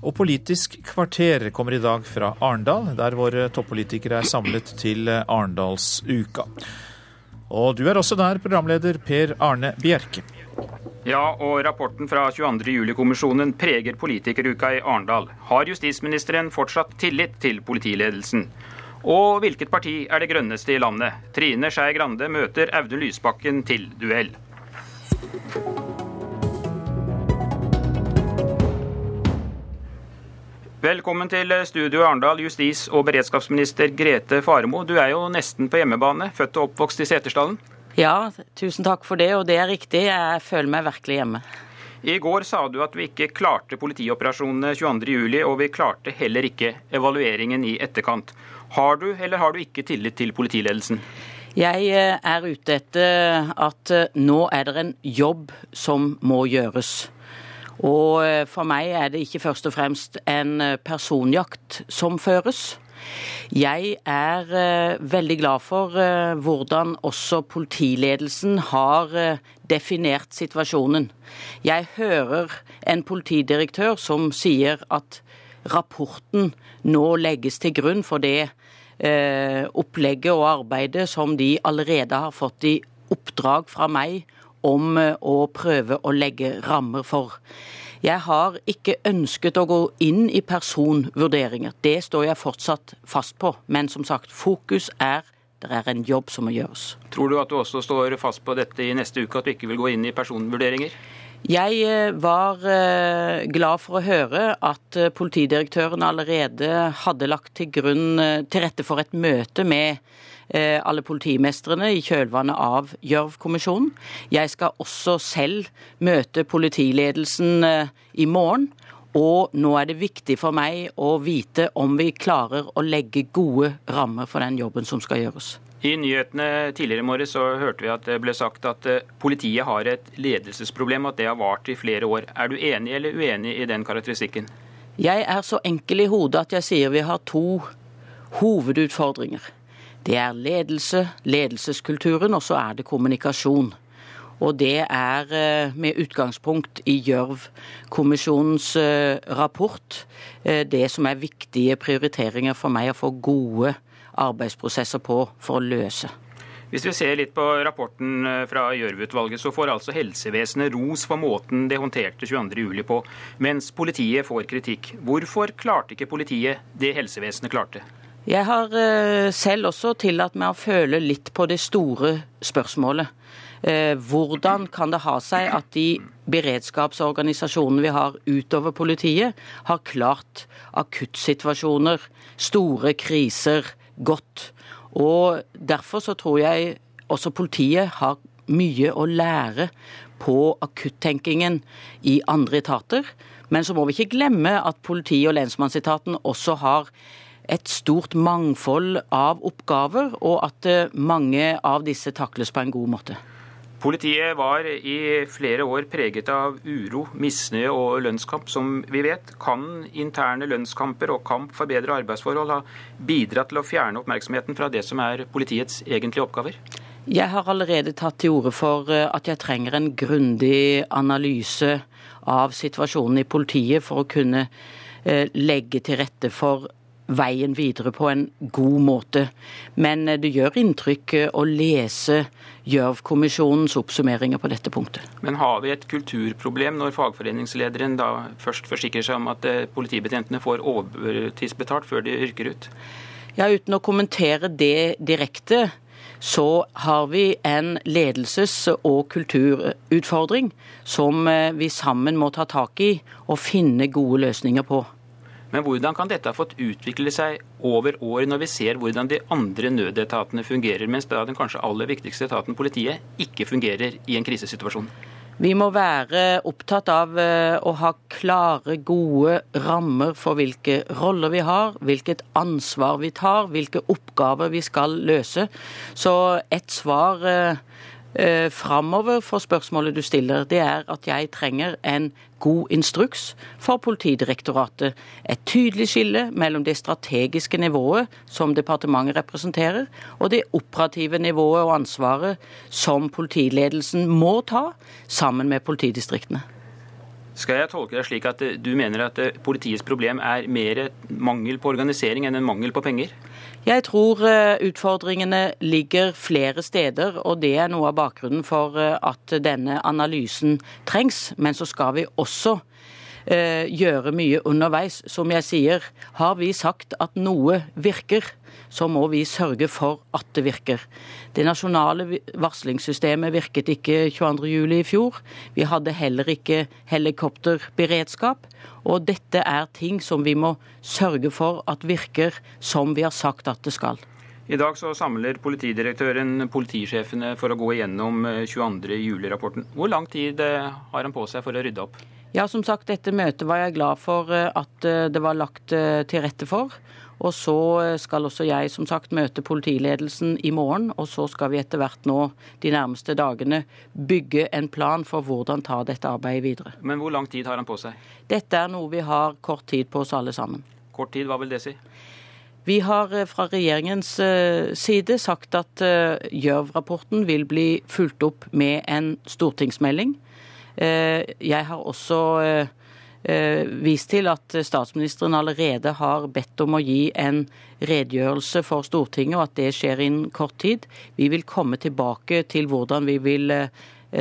Og Politisk kvarter kommer i dag fra Arendal, der våre toppolitikere er samlet til Arendalsuka. Og du er også der, programleder Per Arne Bjerke. Ja, og rapporten fra 22.07-kommisjonen preger politikeruka i Arendal. Har justisministeren fortsatt tillit til politiledelsen? Og hvilket parti er det grønneste i landet? Trine Skei Grande møter Audun Lysbakken til duell. Velkommen til studio Arendal, justis- og beredskapsminister Grete Faremo. Du er jo nesten på hjemmebane, født og oppvokst i Setesdalen? Ja, tusen takk for det, og det er riktig. Jeg føler meg virkelig hjemme. I går sa du at vi ikke klarte politioperasjonene 22.07, og vi klarte heller ikke evalueringen i etterkant. Har du eller har du ikke tillit til politiledelsen? Jeg eh, er ute etter at eh, nå er det en jobb som må gjøres. Og eh, for meg er det ikke først og fremst en eh, personjakt som føres. Jeg er eh, veldig glad for hvordan også politiledelsen har definert situasjonen. Jeg hører en politidirektør som sier at rapporten nå legges til grunn for det opplegget og arbeidet som de allerede har fått i oppdrag fra meg om eh, å prøve å legge rammer for. Jeg har ikke ønsket å gå inn i personvurderinger. Det står jeg fortsatt fast på. Men som sagt, fokus er det er en jobb som må gjøres. Tror du at du også står fast på dette i neste uke, at du ikke vil gå inn i personvurderinger? Jeg eh, var eh, glad for å høre at politidirektøren allerede hadde lagt til, grunn, til rette for et møte med alle politimestrene i kjølvannet av Gjørv-kommisjonen. Jeg skal også selv møte politiledelsen eh, i morgen. Og nå er det viktig for meg å vite om vi klarer å legge gode rammer for den jobben som skal gjøres. I nyhetene tidligere i morges så hørte vi at det ble sagt at eh, politiet har et ledelsesproblem, og at det har vart i flere år. Er du enig eller uenig i den karakteristikken? Jeg er så enkel i hodet at jeg sier vi har to hovedutfordringer. Det er ledelse, ledelseskulturen, og så er det kommunikasjon. Og det er eh, med utgangspunkt i Gjørv-kommisjonens eh, rapport eh, det som er viktige prioriteringer for meg å få gode arbeidsprosesser på for å løse. Hvis vi ser litt på rapporten fra Gjørv-utvalget, så får altså helsevesenet ros for måten det håndterte 22.07 på, mens politiet får kritikk. Hvorfor klarte ikke politiet det helsevesenet klarte? Jeg har eh, selv også tillatt meg å føle litt på det store spørsmålet. Eh, hvordan kan det ha seg at de beredskapsorganisasjonene vi har utover politiet, har klart akuttsituasjoner, store kriser, godt? Og Derfor så tror jeg også politiet har mye å lære på akuttenkingen i andre etater. Men så må vi ikke glemme at politi- og lensmannsetaten også har et stort mangfold av oppgaver, og at eh, mange av disse takles på en god måte. Politiet var i flere år preget av uro, misnøye og lønnskamp, som vi vet. Kan interne lønnskamper og kamp for bedre arbeidsforhold ha bidratt til å fjerne oppmerksomheten fra det som er politiets egentlige oppgaver? Jeg har allerede tatt til orde for eh, at jeg trenger en grundig analyse av situasjonen i politiet for å kunne eh, legge til rette for veien videre på en god måte. Men eh, det gjør inntrykk eh, å lese Gjørv-kommisjonens oppsummeringer på dette punktet. Men har vi et kulturproblem når fagforeningslederen da først forsikrer seg om at eh, politibetjentene får overtidsbetalt før de yrker ut? Ja, Uten å kommentere det direkte, så har vi en ledelses- og kulturutfordring som vi sammen må ta tak i og finne gode løsninger på. Men hvordan kan dette ha fått utvikle seg over år, når vi ser hvordan de andre nødetatene fungerer, mens da den kanskje aller viktigste etaten, politiet, ikke fungerer i en krisesituasjon? Vi må være opptatt av eh, å ha klare, gode rammer for hvilke roller vi har, hvilket ansvar vi tar, hvilke oppgaver vi skal løse. Så et svar eh, eh, framover for spørsmålet du stiller, det er at jeg trenger en god instruks for Politidirektoratet. Et tydelig skille mellom det strategiske nivået som departementet representerer, og det operative nivået og ansvaret som politiledelsen må ta sammen med politidistriktene. Skal jeg tolke det slik at eh, du mener at eh, politiets problem er mer mangel på organisering enn en mangel på penger? Jeg tror eh, utfordringene ligger flere steder, og det er noe av bakgrunnen for at denne analysen trengs. Men så skal vi også gjøre mye underveis. Som jeg sier, har vi sagt at noe virker, så må vi sørge for at det virker. Det nasjonale varslingssystemet virket ikke 22.07. i fjor. Vi hadde heller ikke helikopterberedskap. Og dette er ting som vi må sørge for at virker som vi har sagt at det skal. I dag så samler politidirektøren politisjefene for å gå igjennom 22.07-rapporten. Eh, Hvor lang tid eh, har han på seg for å rydde opp? Ja, som sagt, Dette møtet var jeg glad for eh, at det var lagt til rette for. Og så skal også jeg som sagt møte politiledelsen i morgen. Og så skal vi etter hvert nå de nærmeste dagene bygge en plan for hvordan ta dette arbeidet videre. Men hvor lang tid har han på seg? Dette er noe vi har kort tid på oss alle sammen. Kort tid, hva vil det si? Vi har eh, fra regjeringens eh, side sagt at eh, Gjørv-rapporten vil bli fulgt opp med en stortingsmelding. Jeg har også Eh, vist til at statsministeren allerede har bedt om å gi en redegjørelse for Stortinget, og at det skjer innen kort tid. Vi vil komme tilbake til hvordan vi vil eh,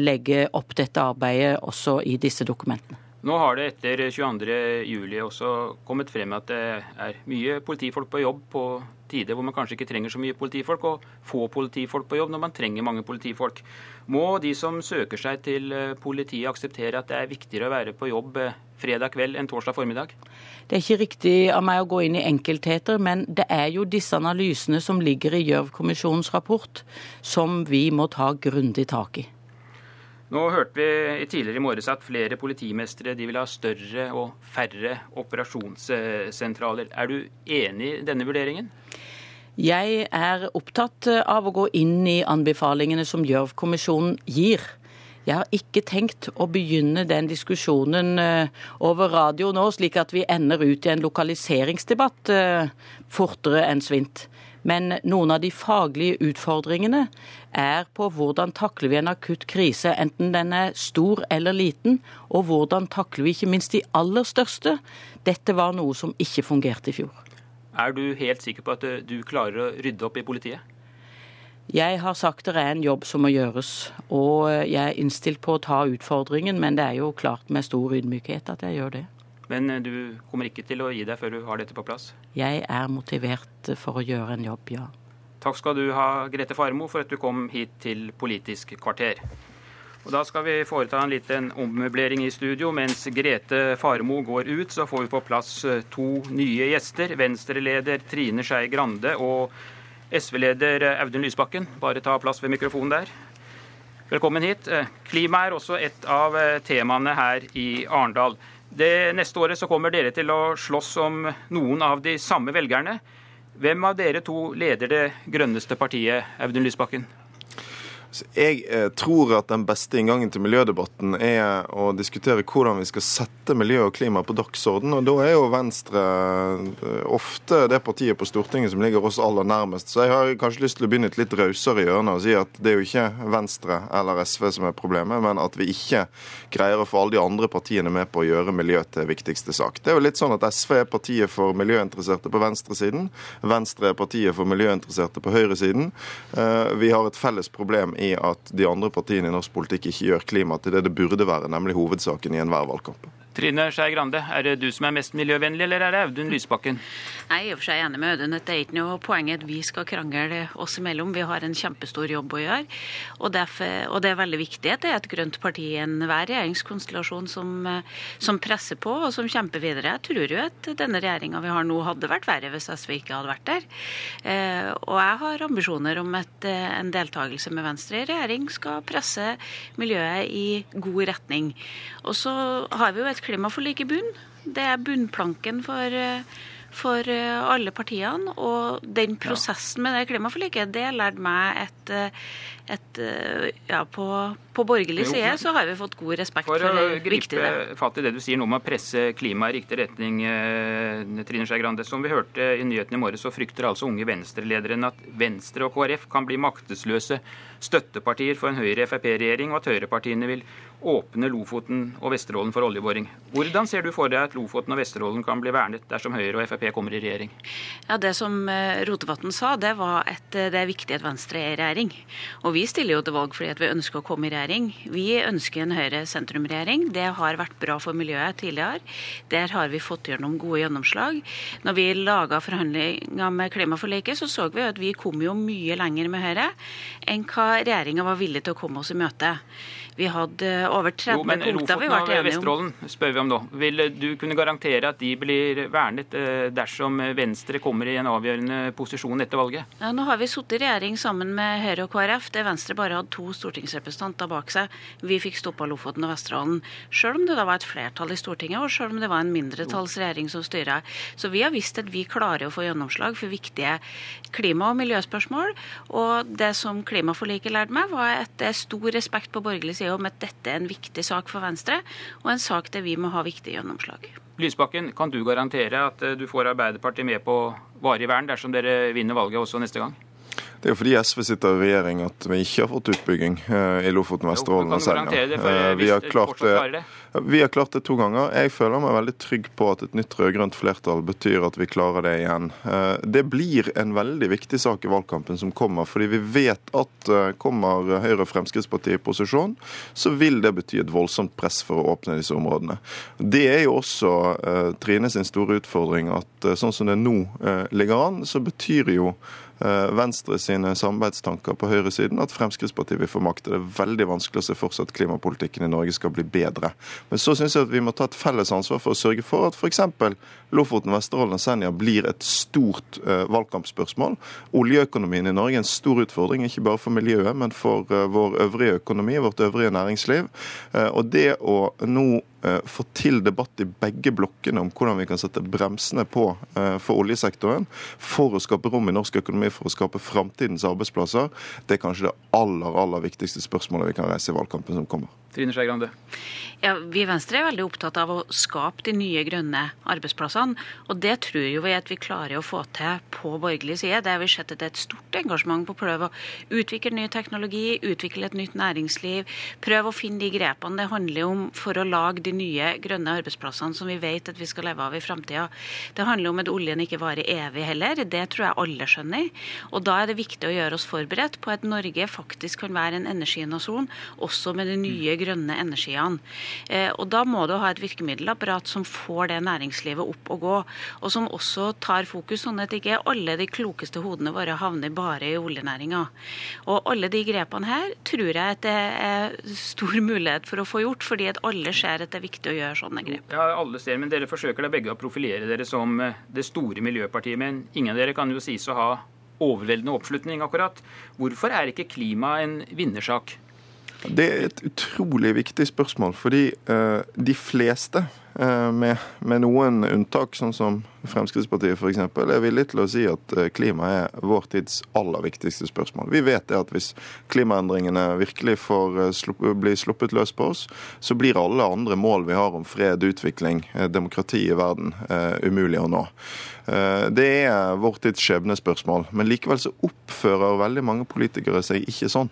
legge opp dette arbeidet også i disse dokumentene. Nå har det etter 22.07 også kommet frem at det er mye politifolk på jobb på tider hvor man kanskje ikke trenger så mye politifolk, og få politifolk på jobb når man trenger mange politifolk. Må de som søker seg til eh, politiet akseptere at det er viktigere å være på jobb eh, fredag kveld enn torsdag formiddag? Det er ikke riktig av meg å gå inn i enkeltheter, men det er jo disse analysene som ligger i Gjørv-kommisjonens rapport, som vi må ta grundig tak i. Nå hørte vi tidligere i morges at flere politimestere vil ha større og færre operasjonssentraler. Er du enig i denne vurderingen? Jeg er opptatt av å gå inn i anbefalingene som Gjørv-kommisjonen gir. Jeg har ikke tenkt å begynne den diskusjonen eh, over radio nå, slik at vi ender ut i en lokaliseringsdebatt eh, fortere enn svint. Men noen av de faglige utfordringene er på hvordan takler vi en akutt krise, enten den er stor eller liten, og hvordan takler vi ikke minst de aller største. Dette var noe som ikke fungerte i fjor. Er du helt sikker på at du klarer å rydde opp i politiet? Jeg har sagt det er en jobb som må gjøres, og jeg er innstilt på å ta utfordringen, men det er jo klart med stor ydmykhet at jeg gjør det. Men eh, du kommer ikke til å gi deg før du har dette på plass? Jeg er motivert for å gjøre en jobb, ja. Takk skal du ha, Grete Farmo, for at du kom hit til Politisk kvarter. Og Da skal vi foreta en liten ommøblering i studio. Mens Grete Farmo går ut, så får vi på plass eh, to nye gjester. Venstre-leder Trine Skei Grande og SV-leder Audun Lysbakken. Bare ta plass ved mikrofonen der. Velkommen hit. Eh, klima er også et av temaene her i Arendal. Det Neste året så kommer dere til å slåss om noen av de samme velgerne. Hvem av dere to leder det grønneste partiet, Audun Lysbakken? Jeg eh, tror at den beste inngangen til miljødebatten er å diskutere hvordan vi skal sette miljø og klima på dagsorden. Og da er jo Venstre eh, ofte det partiet på Stortinget som ligger oss aller nærmest. Så jeg har kanskje lyst til å begynne et litt rausere hjørne og si at det er jo ikke Venstre eller SV som er problemet, men at vi ikke greier å få alle de andre partiene med på å gjøre miljø til viktigste sak. Det er jo litt sånn at SV er partiet for miljøinteresserte på venstresiden. Venstre er partiet for miljøinteresserte på høyresiden. Eh, vi har et felles problem i at de andre partiene i norsk politikk ikke gjør klima til det det burde være, nemlig hovedsaken i enhver valgkamp. Trine Skei Grande, er det du som er mest miljøvennlig, eller er det Audun Lysbakken? Jeg er i og for seg enig med Audun. Det er ikke noe poeng at vi skal krangle oss imellom. Vi har en kjempestor jobb å gjøre. Og, derfor, og det er veldig viktig at det er et grønt parti i enhver regjeringskonstellasjon som, som, presser på og som kjemper videre. Jeg tror jo at denne regjeringa vi har nå, hadde vært verre hvis SV ikke hadde vært der. Eh, og jeg har ambisjoner om at eh, en deltakelse med Venstre i regjering skal presse miljøet i god retning. Og så har vi jo et klimaforlik i bunn. Det er bunnplanken for, for alle partiene. Og den prosessen med det klimaforliket, det lærte meg et, et Ja, på, på borgerlig side så har vi fått god respekt for, for det viktige. For å gripe fatt i det du sier nå om å presse klimaet i riktig retning, eh, Trine Skei Grande. Som vi hørte i nyhetene i morges, så frykter altså unge Venstre-lederen at Venstre og KrF kan bli maktesløse støttepartier for en Høyre-Frp-regjering, og at høyrepartiene vil åpne Lofoten og Vesterålen for oljeboring. Hvordan ser du for deg at Lofoten og Vesterålen kan bli vernet dersom Høyre og Frp kommer i regjering? Ja, Det som eh, Rotevatn sa, det var at eh, det er viktig at Venstre er i regjering. Og vi stiller jo til valg fordi at vi ønsker å komme i regjering. Vi ønsker en Høyre-sentrumregjering. Det har vært bra for miljøet tidligere. Der har vi fått gjennom gode gjennomslag. Når vi laga forhandlinger med klimaforliket, så så vi at vi kom jo mye lenger med Høyre enn hva regjeringa var villig til å komme oss i møte. Vi hadde over 30 jo, men punkter vi ble enige om. Vesterålen spør vi om nå. Vil du kunne garantere at de blir vernet eh, dersom Venstre kommer i en avgjørende posisjon etter valget? Ja, nå har vi sittet i regjering sammen med Høyre og KrF, der Venstre bare hadde to stortingsrepresentanter bak seg. Vi fikk stoppa Lofoten og Vesterålen. Selv om det da var et flertall i Stortinget, og selv om det var en mindretallsregjering som styrer. Så vi har visst at vi klarer å få gjennomslag for viktige klima- og miljøspørsmål. Og det som klimaforliket lærte meg, var at det er stor respekt på borgerlig side om at dette er en viktig sak for Venstre, og en sak der vi må ha viktig gjennomslag. Lysbakken, kan du garantere at eh, du får Arbeiderpartiet med på varig vern dersom dere vinner valget også neste gang? Det er jo fordi SV sitter i regjering at vi ikke har fått utbygging eh, i Lofoten, Vesterålen og Senja. Eh, vi har klart det. Vi har klart det to ganger. Jeg føler meg veldig trygg på at et nytt rød-grønt flertall betyr at vi klarer det igjen. Eh, det blir en veldig viktig sak i valgkampen som kommer, fordi vi vet at kommer Høyre og Fremskrittspartiet i posisjon, så vil det bety et voldsomt press for å åpne disse områdene. Det er jo også Trine sin store utfordring at sånn som det nå ligger an, så betyr jo Venstre sine samarbeidstanker på høyresiden at Fremskrittspartiet vil få makt. Det er veldig vanskelig å se for seg at klimapolitikken i Norge skal bli bedre. Men så syns jeg at vi må ta et felles ansvar for å sørge for at f.eks. Lofoten, Vesterålen og Senja blir et stort uh, valgkampspørsmål. Oljeøkonomien i Norge er en stor utfordring, ikke bare for miljøet, men for uh, vår øvrige økonomi, vårt øvrige næringsliv. Og det å nå Eh, få til debatt i begge blokkene om hvordan vi kan sette bremsene på eh, for oljesektoren for å skape rom i norsk økonomi, for å skape framtidens arbeidsplasser, det er kanskje det aller, aller viktigste spørsmålet vi kan reise i valgkampen som kommer. Trine Skei Grande. Ja, vi i Venstre er veldig opptatt av å skape de nye grønne arbeidsplassene. Og det tror jo vi at vi klarer å få til på borgerlig side. Det har vi sett at det er et stort engasjement på å prøve å utvikle ny teknologi, utvikle et nytt næringsliv. Prøve å finne de grepene det handler om for å lage de nye grønne arbeidsplassene som vi vet at vi skal leve av i framtida. Det handler om at oljen ikke varer evig heller. Det tror jeg alle skjønner. Og da er det viktig å gjøre oss forberedt på at Norge faktisk kan være en energinasjon også med de nye grønne energiene. Eh, og Da må du ha et virkemiddelapparat som får det næringslivet opp og gå, og som også tar fokus, sånn at ikke alle de klokeste hodene våre havner bare i oljenæringa. Og alle de grepene her tror jeg at det er stor mulighet for å få gjort, fordi at alle ser at det er viktig å gjøre sånne grep. Ja, alle ser, men Dere forsøker da begge å profilere dere som eh, det store miljøpartiet, men ingen av dere kan jo sies å ha overveldende oppslutning, akkurat. Hvorfor er ikke klima en vinnersak? Det er et utrolig viktig spørsmål, fordi uh, de fleste, med, med, noen unntak, sånn som Fremskrittspartiet f.eks., er villig til å si at uh, klima er vår tids aller viktigste spørsmål. Vi vet det at hvis klimaendringene virkelig får slupp, bli sluppet løs på oss, så blir alle andre mål vi har om fred, utvikling, demokrati i verden, umulig å nå. Eh, det er vår tids skjebnespørsmål. Men likevel så oppfører veldig mange politikere seg ikke sånn.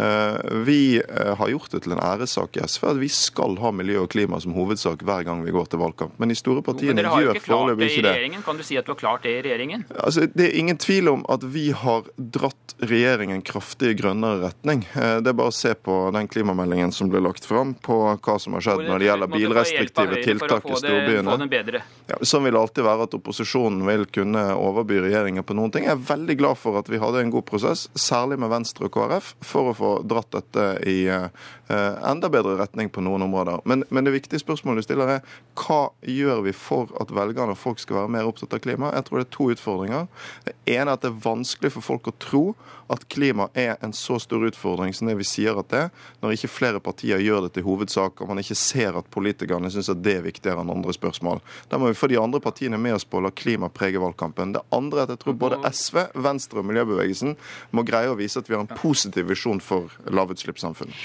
Eh, vi eh, har gjort det til en æressak i SV at vi skal ha miljø og klima som hovedsak hver gang vi går til valgkamp. Men de store partiene gjør foreløpig ikke det. Kan du si at du har klart det i regjeringen? Altså, det er ingen tvil om at vi har dratt regjeringen kraftig i grønnere retning. Det er bare å se på den klimameldingen som ble lagt fram, på hva som har skjedd når det gjelder bilrestriktive tiltak i storbyene. Ja, sånn vil det alltid være at opposisjonen vil kunne overby regjeringen på noen ting. Jeg er veldig glad for at vi hadde en god prosess, særlig med Venstre og KrF, for å få dratt dette i uh, enda bedre retning på noen områder. Men, men, det viktige spørsmålet du stiller er hva gjør vi for at velgerne og folk skal være mer opptatt av klima? Jeg tror det er to utfordringer. Det ene er at det er vanskelig for folk å tro at klima er en så stor utfordring som det vi sier at det er, når ikke flere partier gjør det til hovedsak, og man ikke ser at politikerne syns at det er viktigere enn andre spørsmål. Da må vi få de andre partiene med oss på å la klima prege valgkampen. Det andre er at jeg tror både SV, Venstre og miljøbevegelsen må greie å vise at vi har en positiv visjon for lavutslippssamfunnet.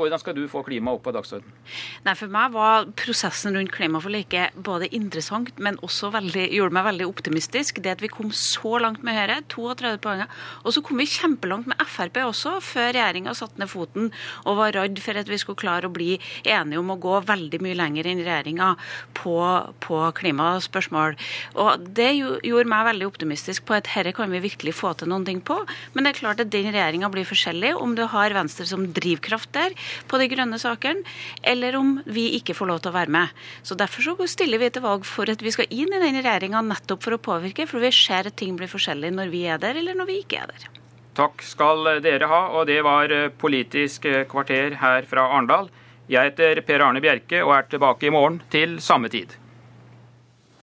Hvordan skal du få klima opp på dagsordenen? Nei, For meg var prosessen rundt klimaforliket både interessant, men også veldig, gjorde meg veldig optimistisk. Det at vi kom så langt med Høyre, 32 poeng. Og så kom vi kjempelangt med Frp også, før regjeringa satte ned foten og var redd for at vi skulle klare å bli enige om å gå veldig mye lenger enn regjeringa på, på klimaspørsmål. Og det gjorde meg veldig optimistisk på at dette kan vi virkelig få til noen ting på. Men det er klart at den regjeringa blir forskjellig om du har Venstre som drivkraft der på de grønne sakene, eller om vi ikke får lov til å være med. Så Derfor så stiller vi til valg for at vi skal inn i den regjeringa nettopp for å påvirke, for vi ser at ting blir forskjellig når vi er der, eller når vi ikke er der. Takk skal dere ha, og det var Politisk kvarter her fra Arendal. Jeg heter Per Arne Bjerke og er tilbake i morgen til samme tid.